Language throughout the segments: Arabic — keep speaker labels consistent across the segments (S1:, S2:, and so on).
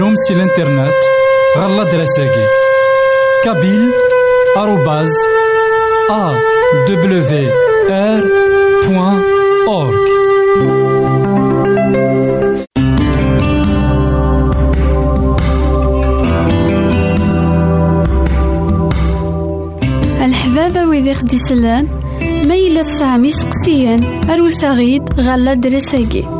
S1: غديرهم سي الانترنت غالا دراساكي كابيل آروباز أ دبليو آر بوان أورك
S2: الحبابة ويدي خدي سلان ميلا سامي سقسيان أروساغيد غالا دراساكي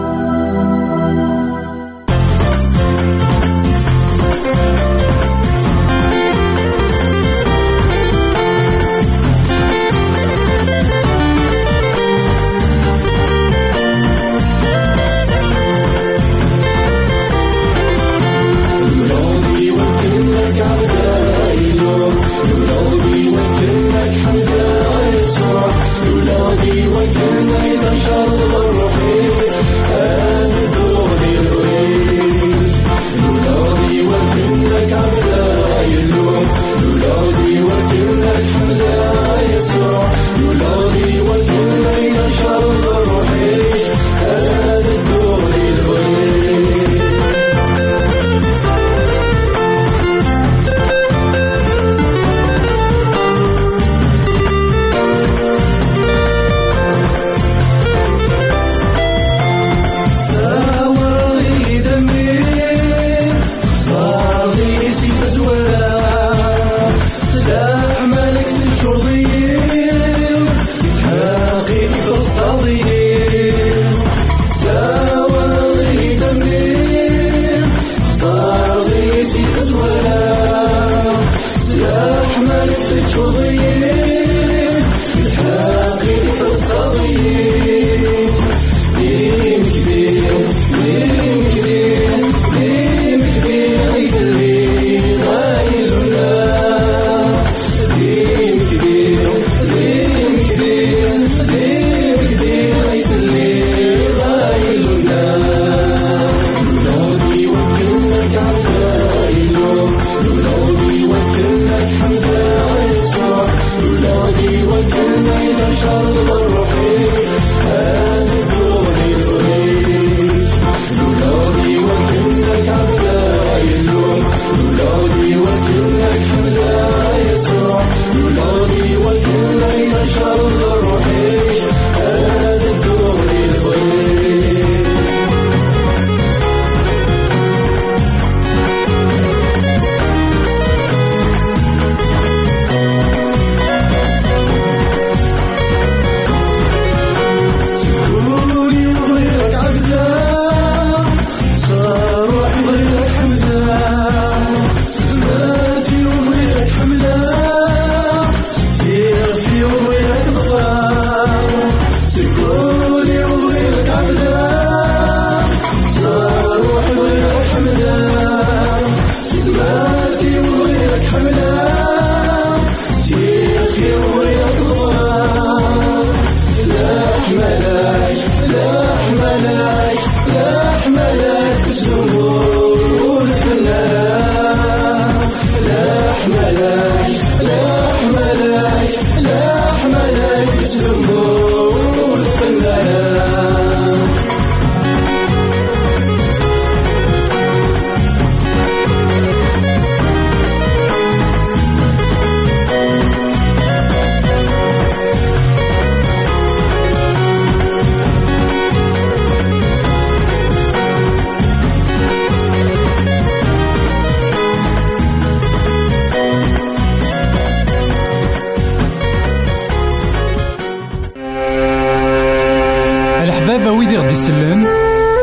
S1: يسلم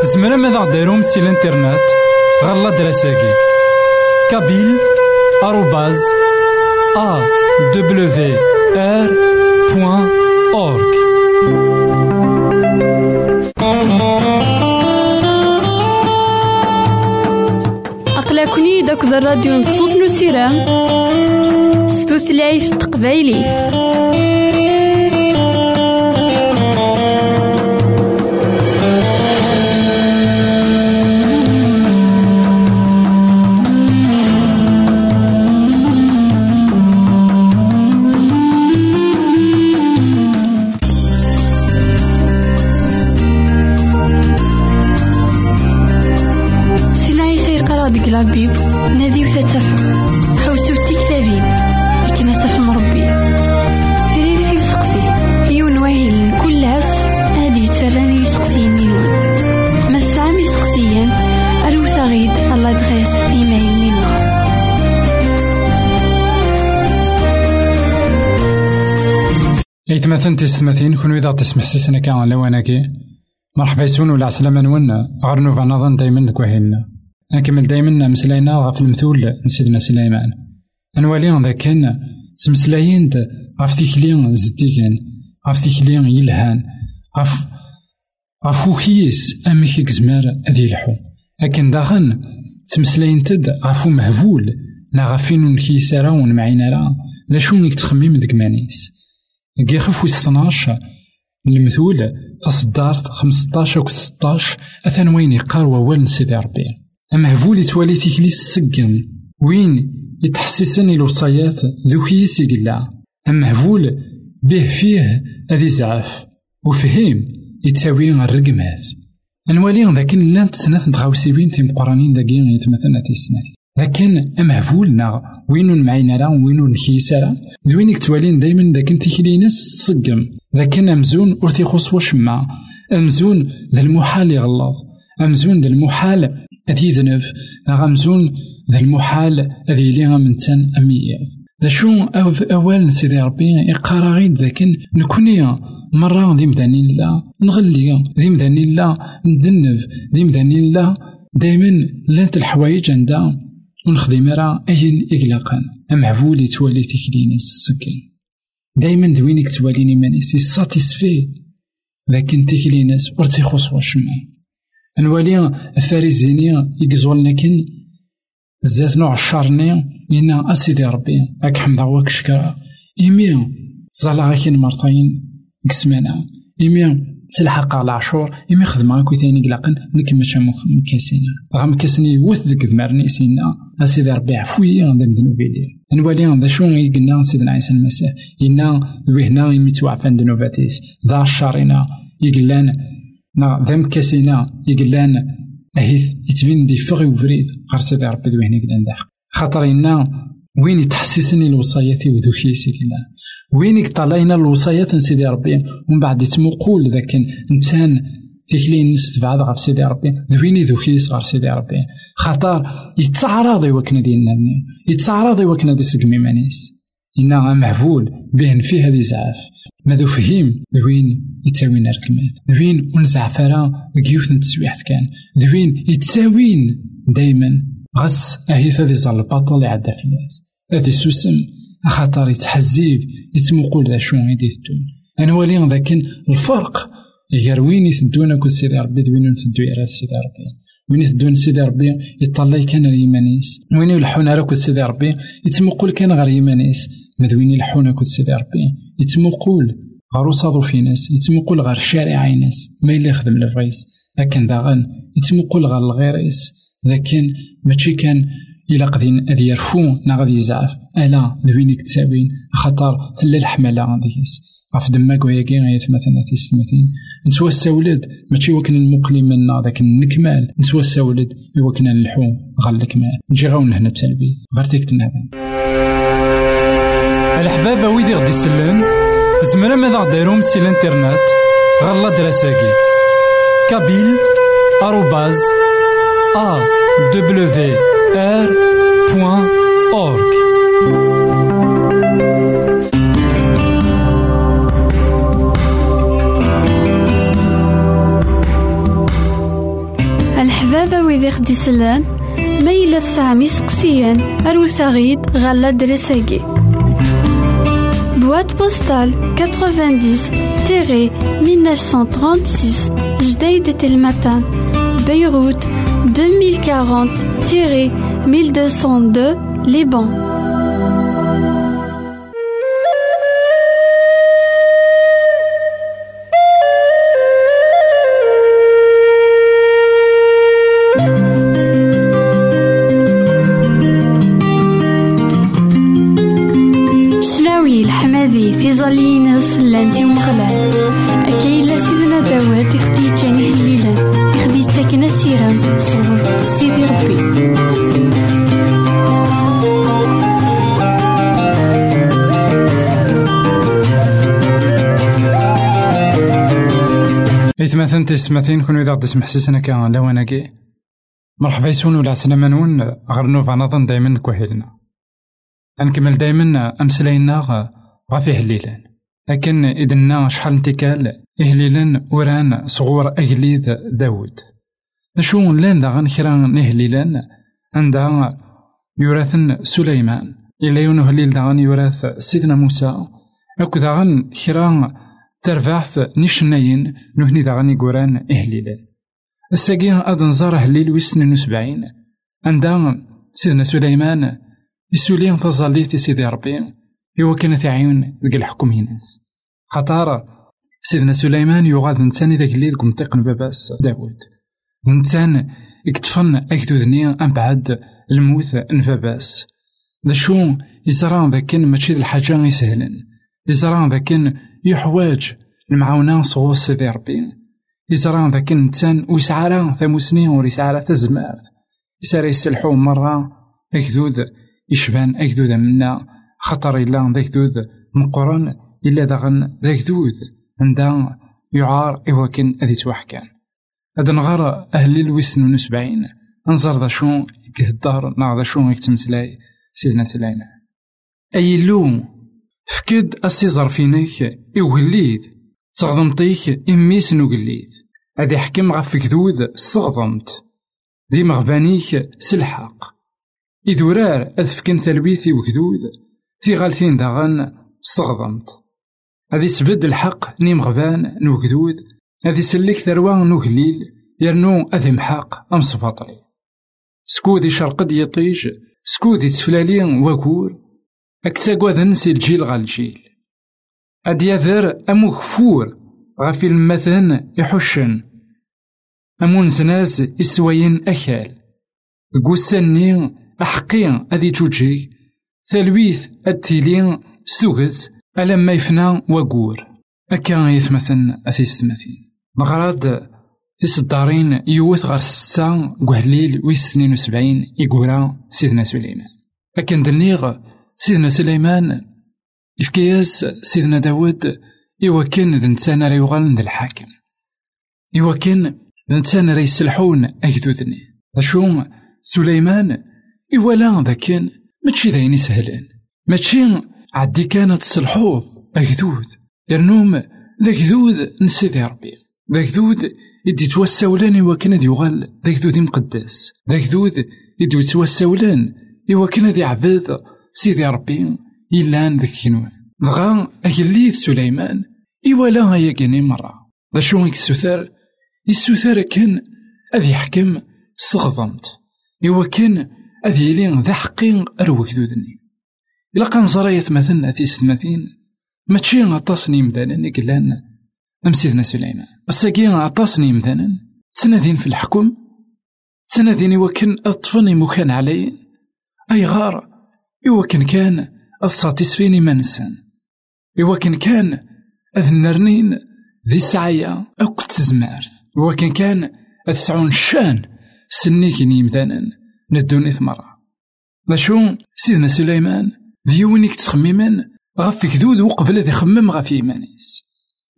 S1: زمرا ماذا غديرهم سي الانترنت
S2: غالا دراساكي كابيل آروباز أ دبليو آر بوان أورك
S1: أقلكني داك الراديو نصوص نسيرام ستوثلايف تقبايليه الطبيب نادي وتتفع حوسو تكتابين لكن تفهم ربي تريد في سقسي يون واهل كل هس هادي تراني يسقسي نينون ما سامي سقسيا أرو ثغيد الله دغيس إيمايل نينون
S2: إيتمثل تسمثين كون إذا تسمح سيسنا كان لواناكي مرحبا يسون ولا عسلامة نونا غير نوفا نظن دايما دكوهيلنا نكمل دايما مسلاينا غف المثول نسيدنا سليمان. نوالي ذا كان تمسلاين غف تيكلي زديكان غف تيكلي يلهان غف غف وكيس أميك كزمار أدي الحو لكن داغن تمسلاين تد غفو مهبول نا غفين كيسارا معينا راه لا. شو نيك تخميم ديك مانيس؟ كي خف وستناش المثول تصدارت خمسطاش و ستاش أثن وين يقار ووال سيدي ربي. أمهبول يتوالي تيكلي السقن وين يتحسسن الوصايات ذوكيس يقلا أمهبول به فيه أذي زعف وفهم يتساوي الرقمات نوالي ذاك لانت سنة تغاوسيبين تيم قرانين داكي يتمثلنا تيسناتي لكن أمهبول نا وين معينا راه وين نكيس راه دوين يكتوالين دايما داك تيكلي ناس تصقم لكن أمزون ور تيخص وشما أمزون ذا المحال يغلط أمزون ذا المحال أذي ذنب غمزون ذا المحال أذي لي غمنتان أمية ذا شو أو أول سيدي ربي إقارا غيد ذاكن نكوني مرة ذي مداني لا نغلي ذي مداني لا ندنب ذي مداني لا دايما لانت الحوايج عندها ونخدم راه أين إقلاقا أم عبولي توالي تكليني السكين دايما دوينك تواليني مانيسي ساتيسفي لكن تكليناس ورتيخوص وشمان نوالي الفاريزيني يقزولنا كن زات نوع الشارني إنا أسيدي ربي أك حمد عواك شكرا إيمي زالا غاكين مرتين قسمانا إيمي تلحق على عشور إيمي خدمة كوي ثاني قلاقن نك ماشا مكاسينا. غا مكاسني وث ديك ذمارني سينا. أسيدي ربي عفوية غندا ندنوبيلي نوالي ذا شو يقلنا سيدنا عيسى المسيح. إنا وهنا يمي توعفان دنوباتيس ذا الشارنا يقلان نا ذم كاسينا يقلان أهيث يتبين دي فغي وفريد غير سيدي ربي دوين يقلان داح خاطر إنا وين يتحسسني الوصايات وذوكيسي كلا وين يطلعنا الوصايات سيدي ربي ومن بعد يتمقول ذاك إنسان تيكلي نس تبعد غير سيدي ربي ذويني ذوكيس غير سيدي ربي خاطر يتعرض يوكنا ديالنا يتعرض يوكنا دي سقمي مانيس إنا مهبول به في هذه زعاف ماذا فهيم؟ ذوين يتساوين الركمات ذوين ونزعف راه كيوث نتسويحت كان. ذوين يتساوين دايما. غس أهي ثادي زال الباطل يعدى في الناس. هذي سوسم خاطر يتحزيب يتمقول ذا شو غيدي يدون أنا ولي لكن الفرق غير وين يثدون كل سيدي ربي ذوين يثدو يرى سيدي ربي. وين يثدون سيدي ربي يطلع كان اليمانيس. وين يلحون على كل سيدي ربي؟ يتمقول كان غير يمانيس مدوين يلحون كل سيدي ربي؟ يتمقول غير في ناس يتمقول غير الشارع ناس. ما إلا يخدم للرئيس. لكن داغن يتمقول غير الغيريس لكن ماشي كان إلا قدين أذي يرفو نا غادي يزعف. ألا ذوينك تساوين خاطر ثلا الحملة غاديس غف دماك وياكي غاية مثلا تيستمتين نسوا السولد ماشي وكنا المقلي منا ذاك النكمال. نسوا السولد وكنا نلحو غير الكمال. نجي غاون هنا بسلبي غير تيكتنا
S3: الحبابة ويدي غدي يسلم. زمرا ماذا دايرهم سي الإنترنت. غالا دراساكي كابيل آروباز أ دبليو www.awr.org
S1: الحبابة ويدي خدي ميلة سامي سقسيان أروسا غيد غالا دريساكي. بواد بوستال 90 1936 Jdeï de Telmatan, Beyrouth 2040-1202 Liban.
S2: إثماثن تسمثين كونو إذا تسمح سيسنا كأن لواناكي مرحبا يسون ولا عسلامة نون. غير نوفا نظن دايما كوهيلنا. نكمل دايما أمسلاينا غافي هليلان. لكن إذنا شحال انتكال إهليلان وران صغور أجليد داود. نشو لأن داغن كرا نهليلان عندها يوراثن سليمان. إلا يونو هليل داغن يوراث سيدنا موسى. أكو داغن كرا ترفعث نشناين نهني داغني قرآن إهليلان الساقين أد نزار هليل ويسن وسبعين عندها سيدنا سليمان يسولين تظليتي سيدي ربي إوا كان عيون ذك الحكم هناس خطارة سيدنا سليمان يغاد نتاني ذاك الليل طيقن باباس داود. نتان اكتفن أكدودني أم بعد الموت نباباس ذا شو؟ يزران ذاكن ماشي الحاجة يسهلن. يزران ذاكن يحواج. المعاونة صغور سيدي ربي. يزران ذاك الإنسان ويسعى راه ثموسني وريسعى راه تزمارت يسار يسلحو مرة أكدود يشبان أكدود منا. خطر إلا ذاك دود مقرن إلا داغن ذاك دود عندها يعار إوا كان أذي توحكان. هاد نغار أهل الوسن ونسبعين انظر ذا شو يكهدار نا ذا شو يكتمسلاي سيدنا سليمان أي لوم فكد السيزر فينيك إوهليد تغضمطيك إميس نوغليد هذا يحكم غف كدود استغضمت ذي مغبانيك سلحق إدورار أذفكن ثلويثي وكدود في غالثين داغن استغضمت هذي سبد الحق نيم غبان نوكدود هذي سلك ثروان نوغليل يرنو أذي محاق أم صفاطري سكودي شرقد يطيج سكودي تفلالين وكور أكتاقوذن سي الجيل غا الجيل. أد يذر أمو غفور غافي المثن يحشن. أمو نزناز إسواين أكال قوساني أحقي أدي جوجي. ثلويث التيلين ستوغز ألما يفنى وقور أكا يثمثن أثيستمثين مغراد تيصدارين يوث غار ستة قهليل ويس وسبعين يقورا سيدنا سليمان. أكن دنيغ سيدنا سليمان يفكياس سيدنا داود كان ذا نتسان راه يغال ذا الحاكم. إوا كان ذا نتسان راه يسلحون أجدودني أشو سليمان إوا لا ذا كان ماشي ذاين يسهلان ماشي عدي كانت تصلحوض أجدود يرنوم ذا جدود نسيدي ربي. ذا جدود يدي توساولان إوا كان ذي يغال ذا جدود مقدس ذا جدود يدي توساولان إوا كان ذي عباد سيدي ربي إلا ذاك كنوان دغا أجليث سليمان إولا هيا كاني مرة. دا شو يكسوثار يسوثار كان أذي يحكم استغضمت إوا كان أذي يلين ذا حقين أروك دودني. إلا كان زراية مثلنا في سنتين ماشي غطاسني مدانا نقلان أم سيدنا سليمان. الساقي غطاسني مدانا. سنادين في الحكم سنادين وكن أطفني مكان علي. أي غار إوا كان كان الساتيسفيني منسان إوا كان كان أذ نرنين ذي السعية. أكل تزمارت إوا كان أذ شان سنيكين يمدانا ندوني ثمرة شو سيدنا سليمان؟ ذيونيك تخميمن؟ غف كدود وقبل ذي خمم غف إيمانيس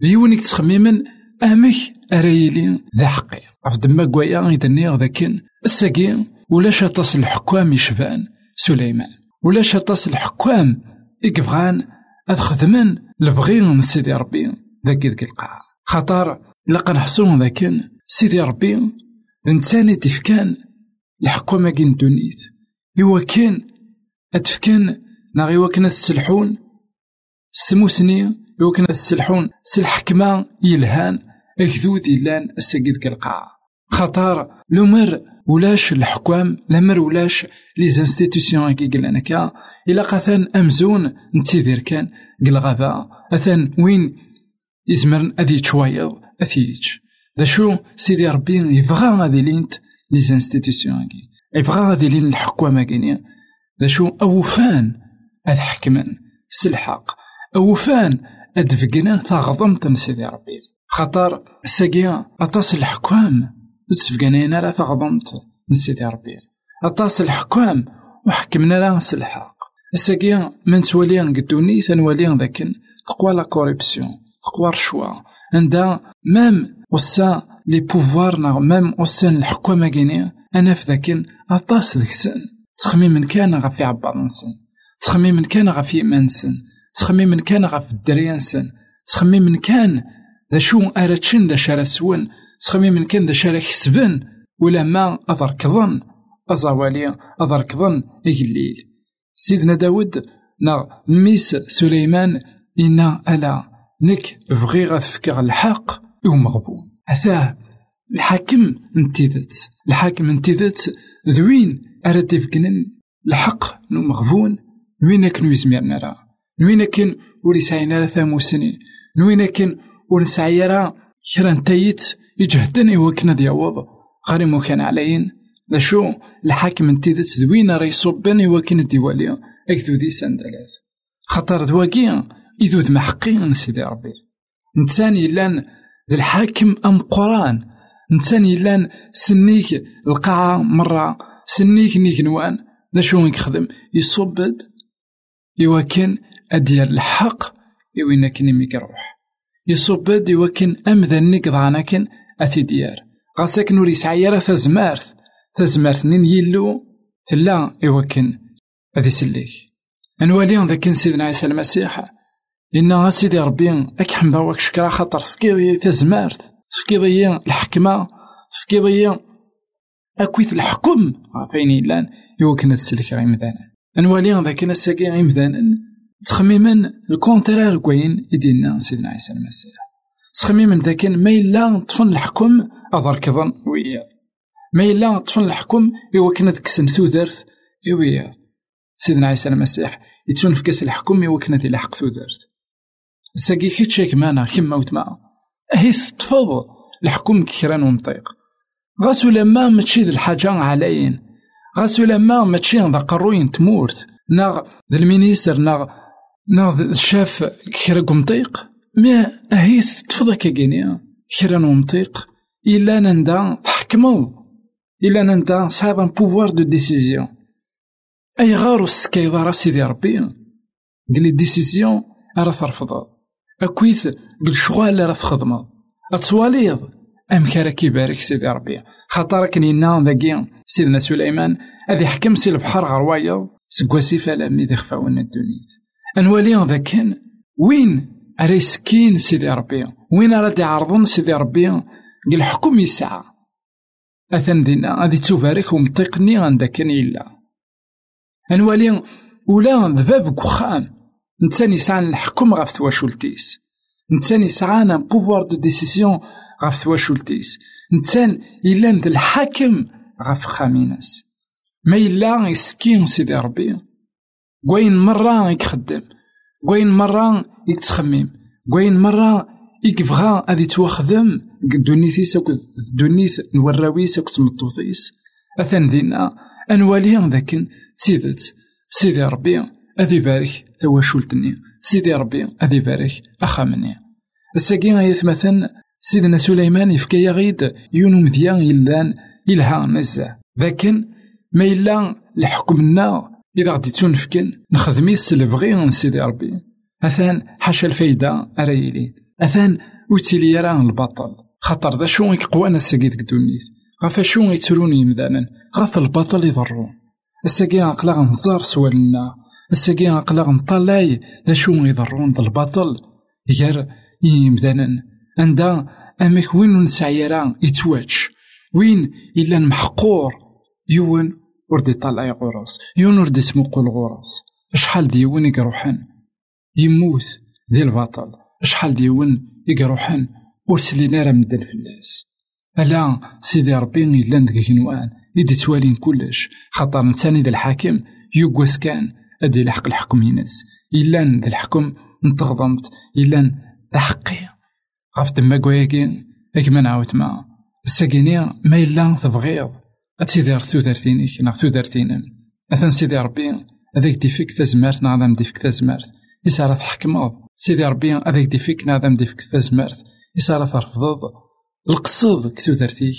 S2: ذيونيك تخميمن؟ أمك أرايلي ذا حقي. غف دما قويا غيدني ذاكن الساقين ولاش تصل الحكام يشبان سليمان. ولاش أطاس الحكام إكفغان أد خدمن لبغي سيدي ربي. ذاك ذاك القاع خاطر لقا نحسون ذاك سيدي ربي. إنسان تفكان الحكومة كين دونيت. إوا كان أتفكان نا إوا كان تسلحون ستموسني إوا كان تسلحون سلحكمة يلهان أكذود إلان السجد كالقاع خطر لمر ولاش الحكام لمر ولاش لي زانستيتيسيون كي قلنا كا إلا قثان أمزون نتيذير كان قل غابا أثان وين يزمرن أذي تشوايض أثيج ذا شو سيدي ربي يبغى غادي لينت لي زانستيتيسيون كي. يبغى غادي لين الحكومة كيني ذا شو أوفان أذ حكمن سلحق أوفان أد فقنا ثغضمت سيدي ربي. خاطر ساقيا أطاس الحكام. تسفقنا راه ثغضمت سيدي ربي. أطاس الحكام وحكمنا راه سلحق ساقيا من تولي قدوني تنولي ذاك تقوى لا كوريبسيون تقوى الشوا عندها مام وسا لي بوفوار نغ مام وسا الحكومة كيني. أنا في ذاك أطاس ذاك السن تخميم كان غفي عبار نسن تخميم كان غفي إيمان نسن تخميم كان غف الدريا نسن تخميم كان ذا شو أراتشن ذا شارع سون تخميم كان ذا شارع كسبن ولا ما أضركضن أزوالي أضركضن إجليل سيدنا داود نا ميس سليمان إنا ألا نك بغي غتفكر الحق ومغبون أثاه الحاكم من تيدت الحاكم من تيدت ذوين أرد يفكنن. الحق نو مغبون نوين كنو يزميرنا راه نوين ولي ساينا راه ثاموسني. نوين كن ونسعي راه كرا نتايت يجهدني وكنا دياوض غير مو كان عليين. ذا شو الحاكم من تيدت ذوين راه يصبني وكنا ديوالي أكدو دي سندلات. خاطر ذواكي إذو محقين سيدي ربي. إنسان يلان الحاكم أم قران؟ إنسان يلان سنيك القاعة مرة سنيك نيك نوان. ذا شو يخدم يصبد يوكن أدير الحق يوين كن روح. يصبد يوكن أمذا نيك ضعناكن. أثي ديار. نوري سعيرة تزمارث تزمارث نين يلو. تلا يوكن أذي سليك. نوالي ذاك سيدنا عيسى المسيح. إن سيدي ربي أك حمدا وك شكرا خاطر. تفكيضي تزمارت تفكيضي الحكمة. تفكيضي أكويت الحكم. فين إلان يوكنا تسلك غير مذانا. نوالي ذاك الساقي غير مذانا. تخميما الكونترار كوين يدينا سيدنا عيسى المسيح. تخميما ذاك ما إلا طفن الحكم أضر كظن ويا. ما إلا طفن الحكم يوكنا تكسن ثوذرت ويا سيدنا عيسى المسيح يتسون في كاس الحكم يوكنا ذي الحق ثوذرت ساقي كيتشيك مانا كيما وتما أهيث تفض الحكم كيران ومطيق. غاسو لما ماشي ذي الحاجة عليين غاسو لما ماشي ذا قروين تمورت ناغ ذا المينيستر ناغ ناغ الشاف كيرا ومطيق ما أهيث تفض كيكينيا كيران ومطيق إلا نندا تحكمو. إلا نندا صعب ان بوفوار دو ديسيزيون أي غارو السكايضة سيدي ربي؟ قلي ديسيزيون أرا ترفضها أكويث بالشغال راه تخدمه أتواليض أم كارا كيبارك سيدي ربي. خاطر كنينا ذاكي. سيدنا سليمان. هذي حكم سي البحر غير وايض سكواسي فلا مي خفاون الدنيا أنوالي ذاك وين أري سكين سيدي ربي. وين راه يعرضن سيدي ربي؟ قال الحكم يسعى. أثن دينا غادي تبارك ومطيقني عندك كان إلا. أنوالي ولا ذباب كخام نتاني يسعى الحكم غف تواشولتيس. نتاني يسعى ان بوفوار دو ديسيزيون غف تواشولتيس. نتان إلا ند الحاكم غف خاميناس. ما إلا يسكين سيدي ربي. كوين مرة يخدم. كوين مرة يتخمم كوين مرة يكبغى غادي توخدم دونيتيس أكد دونيت نوراويس أكد تمطوطيس أثن دينا أنوالي ذاك سيدت سيدي ربي أذي بارك تواشولتني سيدي ربي أذي بارك أخامني الساقي يثمثن سيدنا سليمان يفكي غيد يونو مذيان يلان يلها نزه لكن ما إلا الحكمنا إذا غدي تنفكن نخدمي سلبغي سيدي ربي. أثان حاشا الفايدة أرايلي أثان وتيلي راه البطل. خاطر ذا شو يقوانا ديك الدنيا غفا شو يتروني مذانا. غاف البطل يضرون الساقي عقلا غنزار سوالنا الساقي عقلا غنطلاي ذا شو يضرون ذا البطل؟ غير يمدانا عندها أمك وين نسعي راه يتواج وين إلا محقور يون ورد يطلع غراس. يون ورد يسمقو الغراس شحال ديون يقروحن يموت ذي البطل. شحال ديون يقروحن ور سلينا راه مدن فلاس؟ ألا سيدي ربي إلا ديك كنوان يدي توالين كلش. خاطر نتاني ذا الحاكم يوكواس كان أدي لحق الحكم ينس. إلا ذا الحكم نتغضمت إلا حقي غاف تما كواكين ما نعاود ما. الساكيني ما إلا تبغيض. أتسيدي ثوثرتينيك ناغ ثوثرتينم أثن سيدي ربي هذاك ديفيك تزمرت نعظم ديفيك تزمرت. إسارة تحكمض سيدي ربي هذاك ديفيك نعظم ديفيك تزمرت. إسارة ترفضض. القصد كثوثرتيك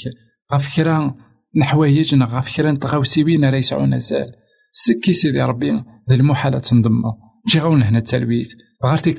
S2: غاف كرا نحوايج نغ غاف كرا نتغاوسيوين راه يسعون زال. سكي سيدي ربي ذي المحالة تنضم جي غاون هنا التلويت. غير تيك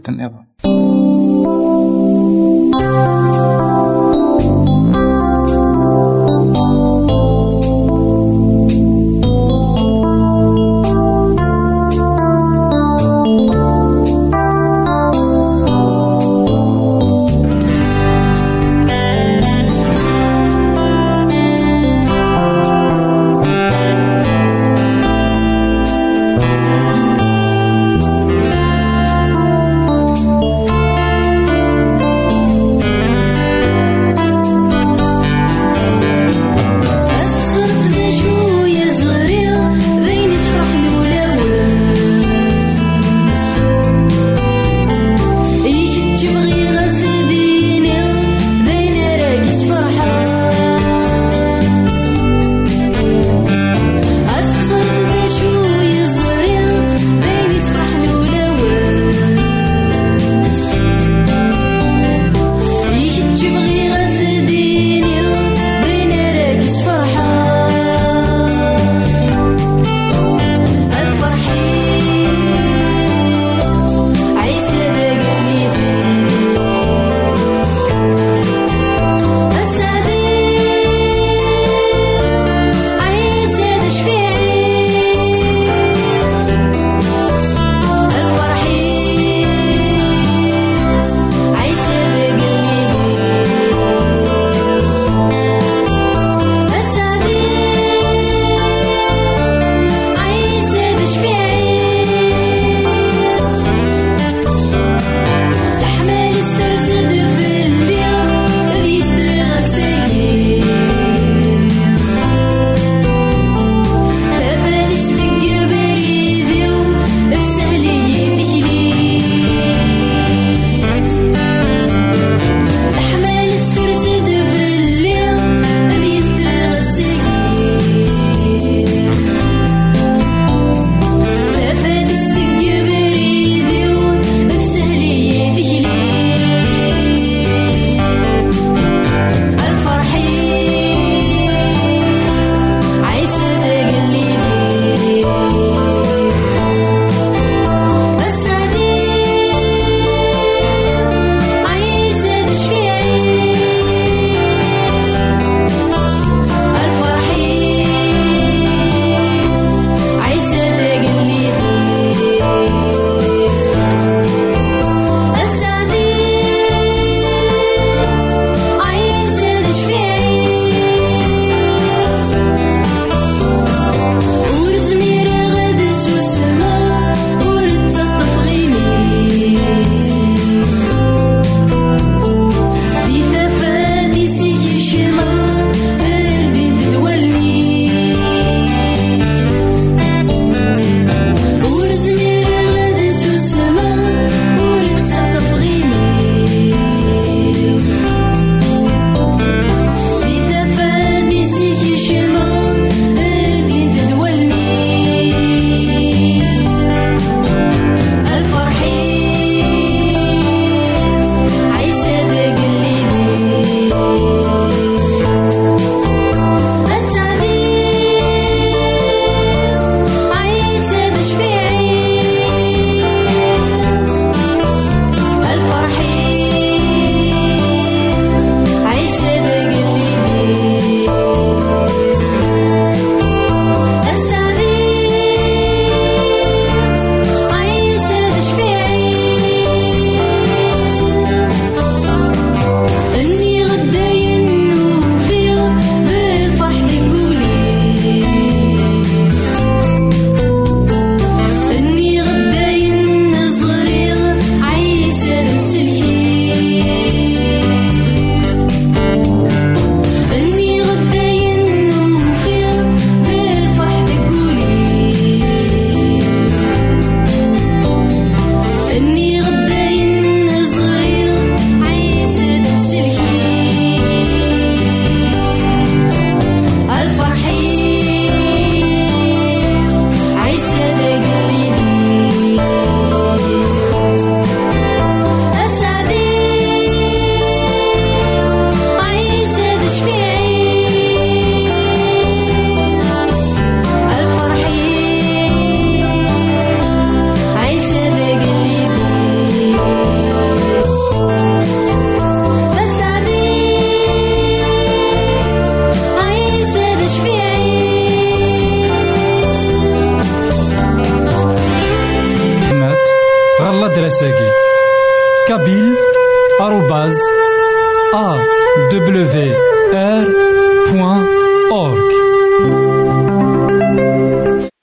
S2: أورك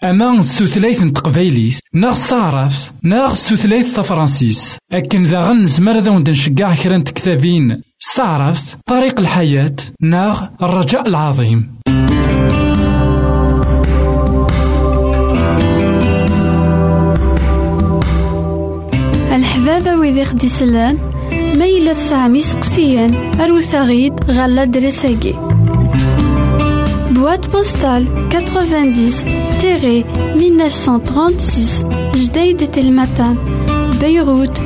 S2: أما ستوثلايت تقبايليت ناغ ستعرف ناغ ستوثلايت تفرانسيس أكن ذا غنزمر ذا ونشجع كرا كتابين ستعرف طريق الحياة ناغ الرجاء العظيم.
S1: الحبابة ويدي خدي سلان. ميلا سامي سقسيان أروثاغيد غالا درساجي Boîte postale 90-1936 Jdeï Telmatan Beyrouth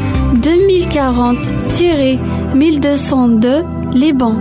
S1: 2040-1202 Liban